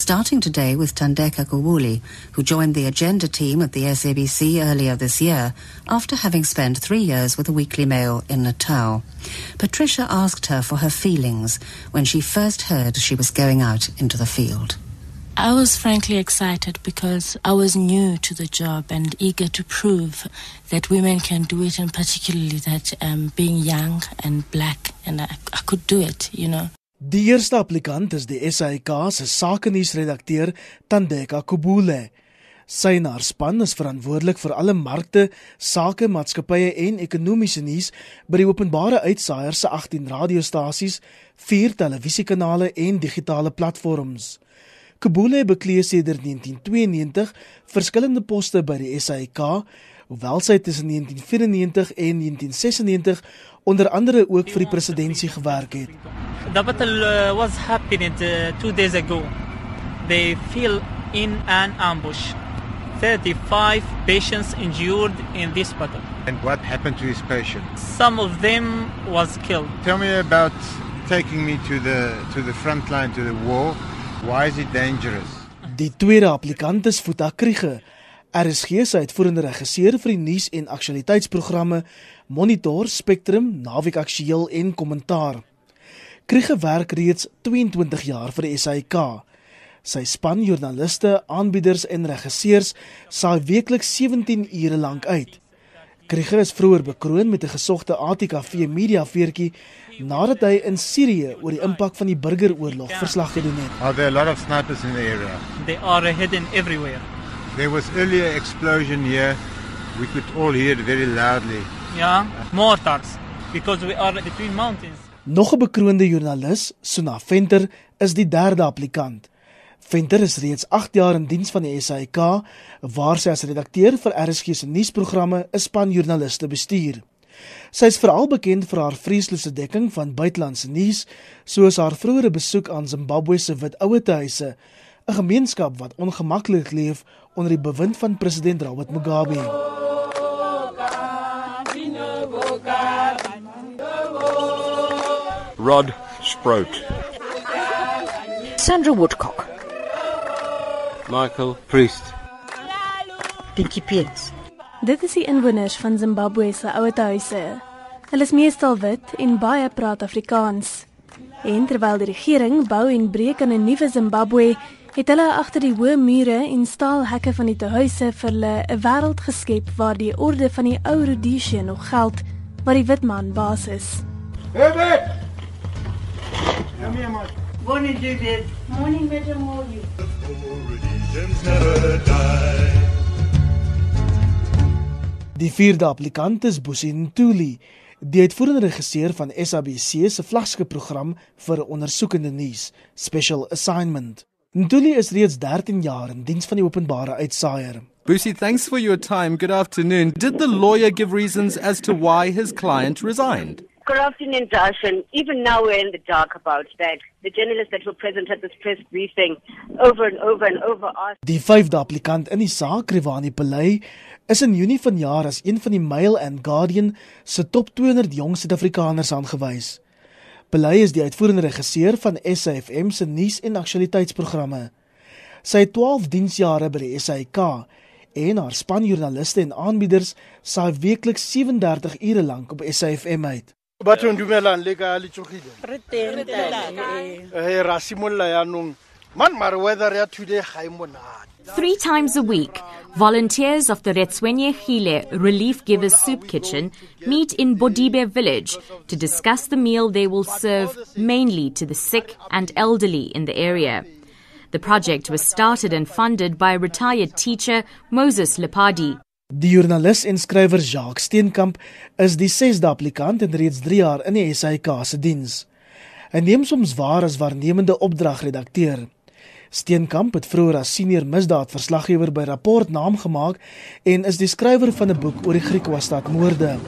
Starting today with Tandeka Gowuli, who joined the agenda team at the SABC earlier this year after having spent three years with the Weekly Mail in Natal. Patricia asked her for her feelings when she first heard she was going out into the field. I was frankly excited because I was new to the job and eager to prove that women can do it, and particularly that um, being young and black, and I, I could do it, you know. Die eerste applikant is die SAK se sakenuusredakteur Tandeka Kubule. Sy en haar span is verantwoordelik vir alle markte, sake, maatskappye en ekonomiese nuus by die openbare uitsaaier se 18 radiostasies, 4 televisiekanale en digitale platforms. Kubule bekleed sedert 1992 verskillende poste by die SAK, hoewel sy tussen 1994 en 1996 onder andere ook vir die presidentskap gewerk het. The battle uh, was happening uh, 2 days ago. They fell in an ambush. 35 patients injured in this battle. And what happened to these patients? Some of them was killed. Tell me about taking me to the to the front line to the war. Why is it dangerous? Die tweede applikant is Futa Kriege. RSG se uitvoerende regisseur vir die nuus en aktualiteitsprogramme Monitor, Spectrum, Naweek Aktueel en Kommentaar. Kriege werk reeds 22 jaar vir die SAK. Sy span joernaliste, aanbieders en regisseurs saai weekliks 17 ure lank uit. Kriege is vroeër bekroon met 'n gesogte ATKV media veertjie nadat hy in Sirië oor die impak van die burgeroorlog verslag gedoen het. Are there a lot of snipers in the area? They are hidden everywhere. There was earlier explosion here. We could all hear it very loudly. Yeah, mortars because we are between mountains. Nog 'n bekroonde joernalis, Suna Venter, is die derde applikant. Venter is reeds 8 jaar in diens van die SAK, waar sy as redakteur vir RSG se nuusprogramme 'n span joernaliste bestuur. Sy is veral bekend vir haar vreeslose dekking van buitelandse nuus, soos haar vroeëre besoek aan Zimbabwe se Wit Ouete Huise, 'n gemeenskap wat ongemaklik leef onder die bewind van president Robert Mugabe. Rod Sprout. Sandra Woodcock. Michael Priest. Dinkie Peets. Dit is die inwoners van Zimbabwe se ouete huise. Hulle is meestal wit en baie praat Afrikaans. En terwyl die regering bou en breek aan 'n nuwe Zimbabwe, het hulle agter die hoë mure en staalhekke van die tehuise vir hulle 'n wêreld geskep waar die orde van die ou Rhodesia nog geld, waar die wit man baas is. Hey, Morning, Judith. Morning, Madam Molly. Die vierde applikant is Bosin Ntuli, die uitvoerende regisseur van SABC se vlaggenskapprogram vir ondersoekende nuus, Special Assignment. Ntuli is reeds 13 jaar in diens van die openbare uitsaaier. Busi, thanks for your time. Good afternoon. Did the lawyer give reasons as to why his client resigned? Good afternoon, Josh. And even now we're in the dark about that. The journalists that were present at this press briefing over and over and over asked. Die vyfde applikant in die saak, Rivani Pelay, is in Junie vanjaar as een van die Mail and Guardian se top 200 jong Suid-Afrikaners aangewys. Pelay is die uitvoerende regisseur van SAFM se nuus- en aktualiteitsprogramme. Sy het 12 diensjare by die SAK en haar span joernaliste en aanbieders saai weekliks 37 ure lank op SAFM uit. batho dumelang le ka le tsogile? Re teng, eh ra simolla yaanong man mare weather ya today ga e monate. Three times a week, volunteers of the Retswenye Khile Relief Givers Soup Kitchen meet in Bodibe village to discuss the meal they will serve mainly to the sick and elderly in the area. The project was started and funded by retired teacher Moses Lepadi. Die joernalis en skrywer Jacques Steenkamp is die 6de applikant en reeds 3 jaar in die SAK se diens. Hy neem soms waar as waarnemende opdragredakteur. Steenkamp het vroeër as senior misdaadverslaggewer by Rapport naam gemaak en is die skrywer van 'n boek oor die Griekwa-stad moorde.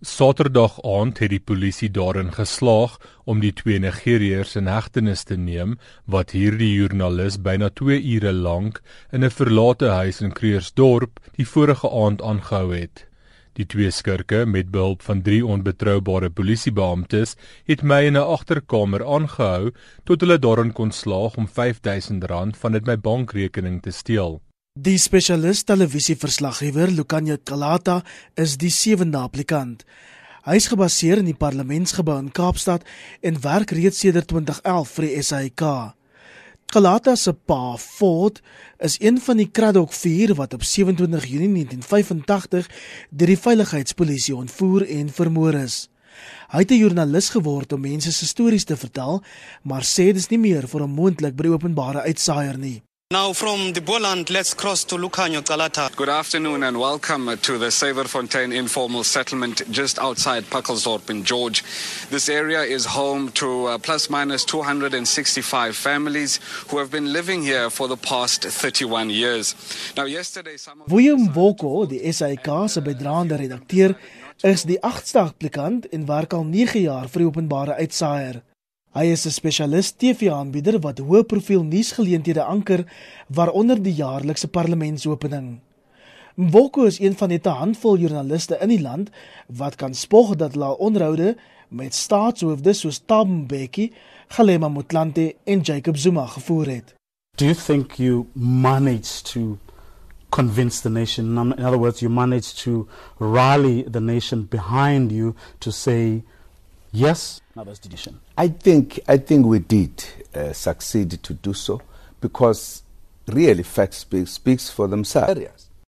Saterdag aand het die polisie daarin geslaag om die twee Nigeriërs in hegtenis te neem wat hierdie joernalis byna 2 ure lank in 'n verlate huis in Kreersdorp die vorige aand aangehou het. Die twee skurke met behulp van drie onbetroubare polisiebeamptes het my in 'n agterkamer aangehou tot hulle daarin kon slaag om R5000 van dit my bankrekening te steel. Die spesialis televisieverslaggewer Lukanya Kalata is die sewende applikant. Hy is gebaseer in die parlementsgebou in Kaapstad en werk reeds sedert 2011 vir die SAIK. Kalata se pa, Ford, is een van die Kraddock 4 wat op 27 Junie 1985 deur die veiligheidspolisie ontvoer en vermoor is. Hy het 'n joernalis geword om mense se stories te vertel, maar sê dit is nie meer vir hom moontlik by openbare uitsaaier nie. Now from the Boland, let's cross to Lucanyo Galata. Good afternoon and welcome to the Saverfontein informal settlement just outside Puckelsdorp in George. This area is home to uh, plus minus 265 families who have been living here for the past 31 years. Now yesterday some of William Woko, die SAK se bydraende redakteur, is die 8ste applikant en werk al 9 jaar vir die openbare uitsaaier. Hy is 'n spesialis TV-aanbieder wat hoë profiel nuusgeleenthede anker, waaronder die jaarlikse parlementsopening. Mboko is een van net 'n handvol joernaliste in die land wat kan spog dat hulle onderhoude met staatshoofde soos Thabo Mbeki, Kgalema Motlanthe en Jacob Zuma gevoer het. Do you think you managed to convince the nation in other words you managed to rally the nation behind you to say yes decision? I think I think we did uh, succeed to do so because really facts speak, speaks for themselves.